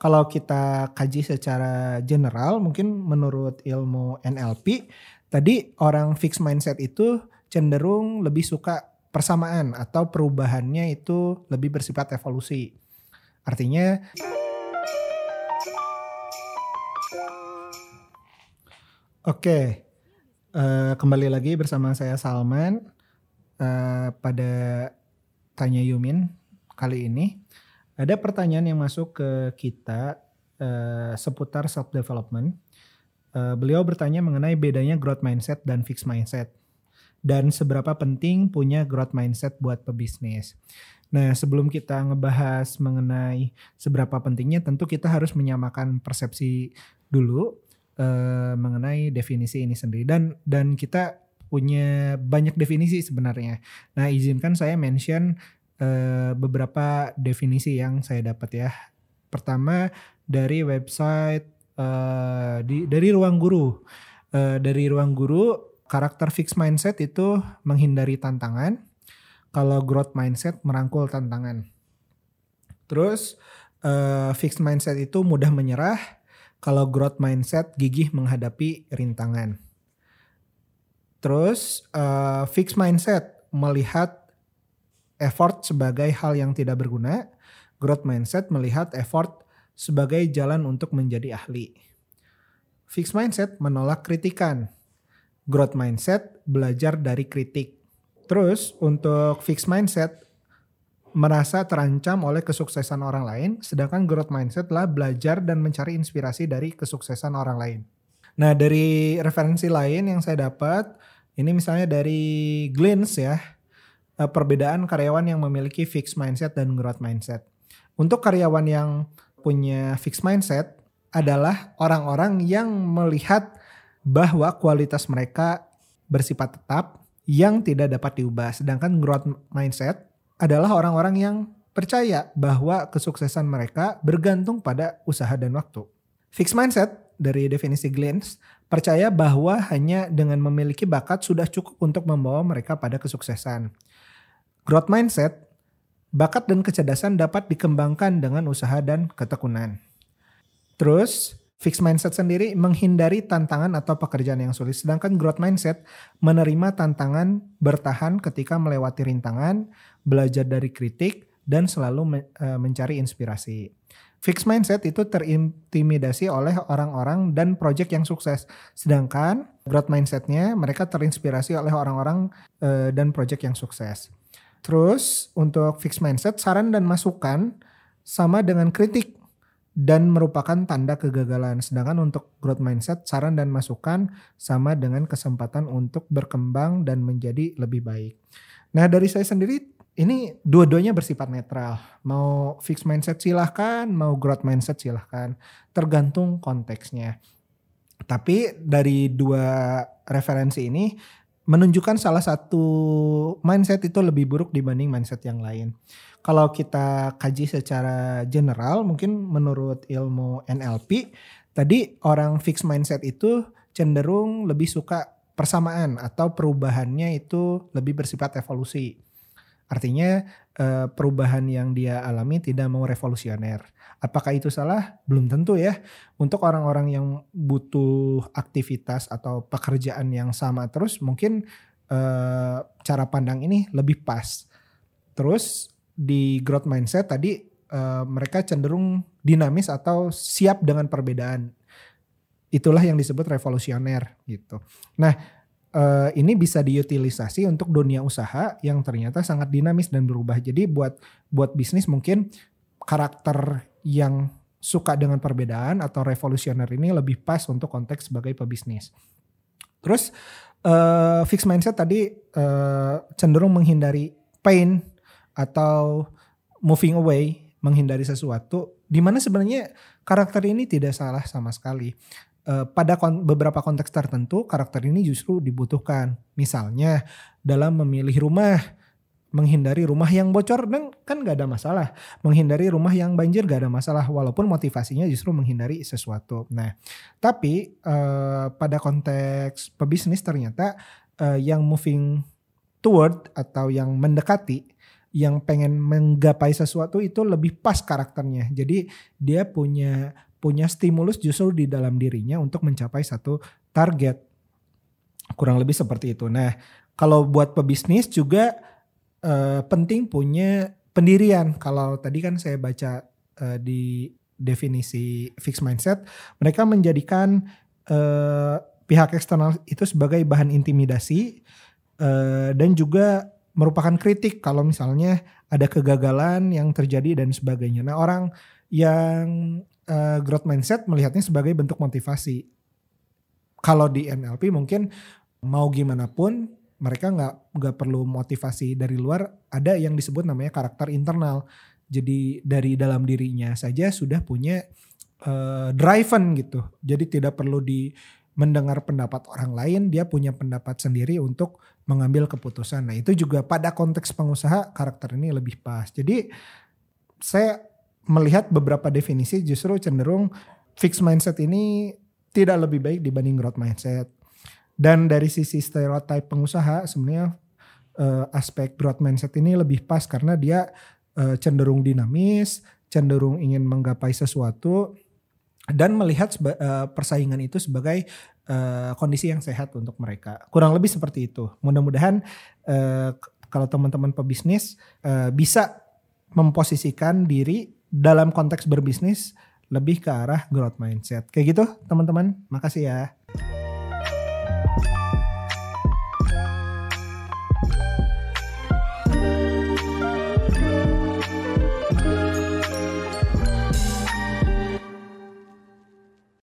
kalau kita kaji secara general mungkin menurut ilmu NLP tadi orang fixed mindset itu cenderung lebih suka persamaan atau perubahannya itu lebih bersifat evolusi. Artinya Oke, uh, kembali lagi bersama saya Salman uh, pada Tanya Yumin kali ini. Ada pertanyaan yang masuk ke kita uh, seputar self development. Uh, beliau bertanya mengenai bedanya growth mindset dan fixed mindset dan seberapa penting punya growth mindset buat pebisnis. Nah, sebelum kita ngebahas mengenai seberapa pentingnya, tentu kita harus menyamakan persepsi dulu uh, mengenai definisi ini sendiri dan dan kita punya banyak definisi sebenarnya. Nah, izinkan saya mention uh, beberapa definisi yang saya dapat ya. Pertama dari website uh, di dari ruang guru. Uh, dari ruang guru karakter fixed mindset itu menghindari tantangan. Kalau growth mindset merangkul tantangan. Terus uh, fixed mindset itu mudah menyerah kalau growth mindset gigih menghadapi rintangan. Terus uh, fixed mindset melihat effort sebagai hal yang tidak berguna. Growth mindset melihat effort sebagai jalan untuk menjadi ahli. Fixed mindset menolak kritikan. Growth mindset belajar dari kritik. Terus untuk fixed mindset merasa terancam oleh kesuksesan orang lain, sedangkan growth mindset adalah belajar dan mencari inspirasi dari kesuksesan orang lain. Nah, dari referensi lain yang saya dapat, ini misalnya dari Glens ya, perbedaan karyawan yang memiliki fixed mindset dan growth mindset. Untuk karyawan yang punya fixed mindset adalah orang-orang yang melihat bahwa kualitas mereka bersifat tetap yang tidak dapat diubah. Sedangkan growth mindset adalah orang-orang yang percaya bahwa kesuksesan mereka bergantung pada usaha dan waktu. Fixed mindset dari definisi Glens percaya bahwa hanya dengan memiliki bakat sudah cukup untuk membawa mereka pada kesuksesan. Growth mindset, bakat dan kecerdasan dapat dikembangkan dengan usaha dan ketekunan. Terus, Fixed mindset sendiri menghindari tantangan atau pekerjaan yang sulit. Sedangkan growth mindset menerima tantangan, bertahan ketika melewati rintangan, belajar dari kritik, dan selalu e, mencari inspirasi. Fixed mindset itu terintimidasi oleh orang-orang dan project yang sukses. Sedangkan growth mindsetnya mereka terinspirasi oleh orang-orang e, dan project yang sukses. Terus untuk fixed mindset, saran dan masukan sama dengan kritik dan merupakan tanda kegagalan. Sedangkan untuk growth mindset, saran dan masukan sama dengan kesempatan untuk berkembang dan menjadi lebih baik. Nah dari saya sendiri ini dua-duanya bersifat netral. Mau fixed mindset silahkan, mau growth mindset silahkan. Tergantung konteksnya. Tapi dari dua referensi ini menunjukkan salah satu mindset itu lebih buruk dibanding mindset yang lain kalau kita kaji secara general mungkin menurut ilmu NLP tadi orang fixed mindset itu cenderung lebih suka persamaan atau perubahannya itu lebih bersifat evolusi. Artinya eh, perubahan yang dia alami tidak mau revolusioner. Apakah itu salah? Belum tentu ya. Untuk orang-orang yang butuh aktivitas atau pekerjaan yang sama terus mungkin eh, cara pandang ini lebih pas. Terus di growth mindset tadi uh, mereka cenderung dinamis atau siap dengan perbedaan. Itulah yang disebut revolusioner gitu. Nah, uh, ini bisa diutilisasi untuk dunia usaha yang ternyata sangat dinamis dan berubah. Jadi buat buat bisnis mungkin karakter yang suka dengan perbedaan atau revolusioner ini lebih pas untuk konteks sebagai pebisnis. Terus uh, fixed mindset tadi uh, cenderung menghindari pain atau moving away, menghindari sesuatu, di mana sebenarnya karakter ini tidak salah sama sekali. Uh, pada kon beberapa konteks tertentu karakter ini justru dibutuhkan. Misalnya dalam memilih rumah, menghindari rumah yang bocor dan kan gak ada masalah. Menghindari rumah yang banjir gak ada masalah walaupun motivasinya justru menghindari sesuatu. Nah, tapi uh, pada konteks pebisnis ternyata uh, yang moving toward atau yang mendekati yang pengen menggapai sesuatu itu lebih pas karakternya. Jadi dia punya punya stimulus justru di dalam dirinya untuk mencapai satu target. Kurang lebih seperti itu. Nah, kalau buat pebisnis juga uh, penting punya pendirian. Kalau tadi kan saya baca uh, di definisi fixed mindset, mereka menjadikan uh, pihak eksternal itu sebagai bahan intimidasi uh, dan juga merupakan kritik kalau misalnya ada kegagalan yang terjadi dan sebagainya. Nah orang yang uh, growth mindset melihatnya sebagai bentuk motivasi. Kalau di NLP mungkin mau gimana pun mereka nggak nggak perlu motivasi dari luar. Ada yang disebut namanya karakter internal. Jadi dari dalam dirinya saja sudah punya uh, driven gitu. Jadi tidak perlu di mendengar pendapat orang lain, dia punya pendapat sendiri untuk mengambil keputusan. Nah itu juga pada konteks pengusaha karakter ini lebih pas. Jadi saya melihat beberapa definisi justru cenderung fixed mindset ini tidak lebih baik dibanding growth mindset. Dan dari sisi stereotype pengusaha sebenarnya uh, aspek growth mindset ini lebih pas karena dia uh, cenderung dinamis, cenderung ingin menggapai sesuatu dan melihat uh, persaingan itu sebagai uh, kondisi yang sehat untuk mereka. Kurang lebih seperti itu. Mudah-mudahan uh, kalau teman-teman pebisnis uh, bisa memposisikan diri dalam konteks berbisnis lebih ke arah growth mindset. Kayak gitu teman-teman. Makasih ya.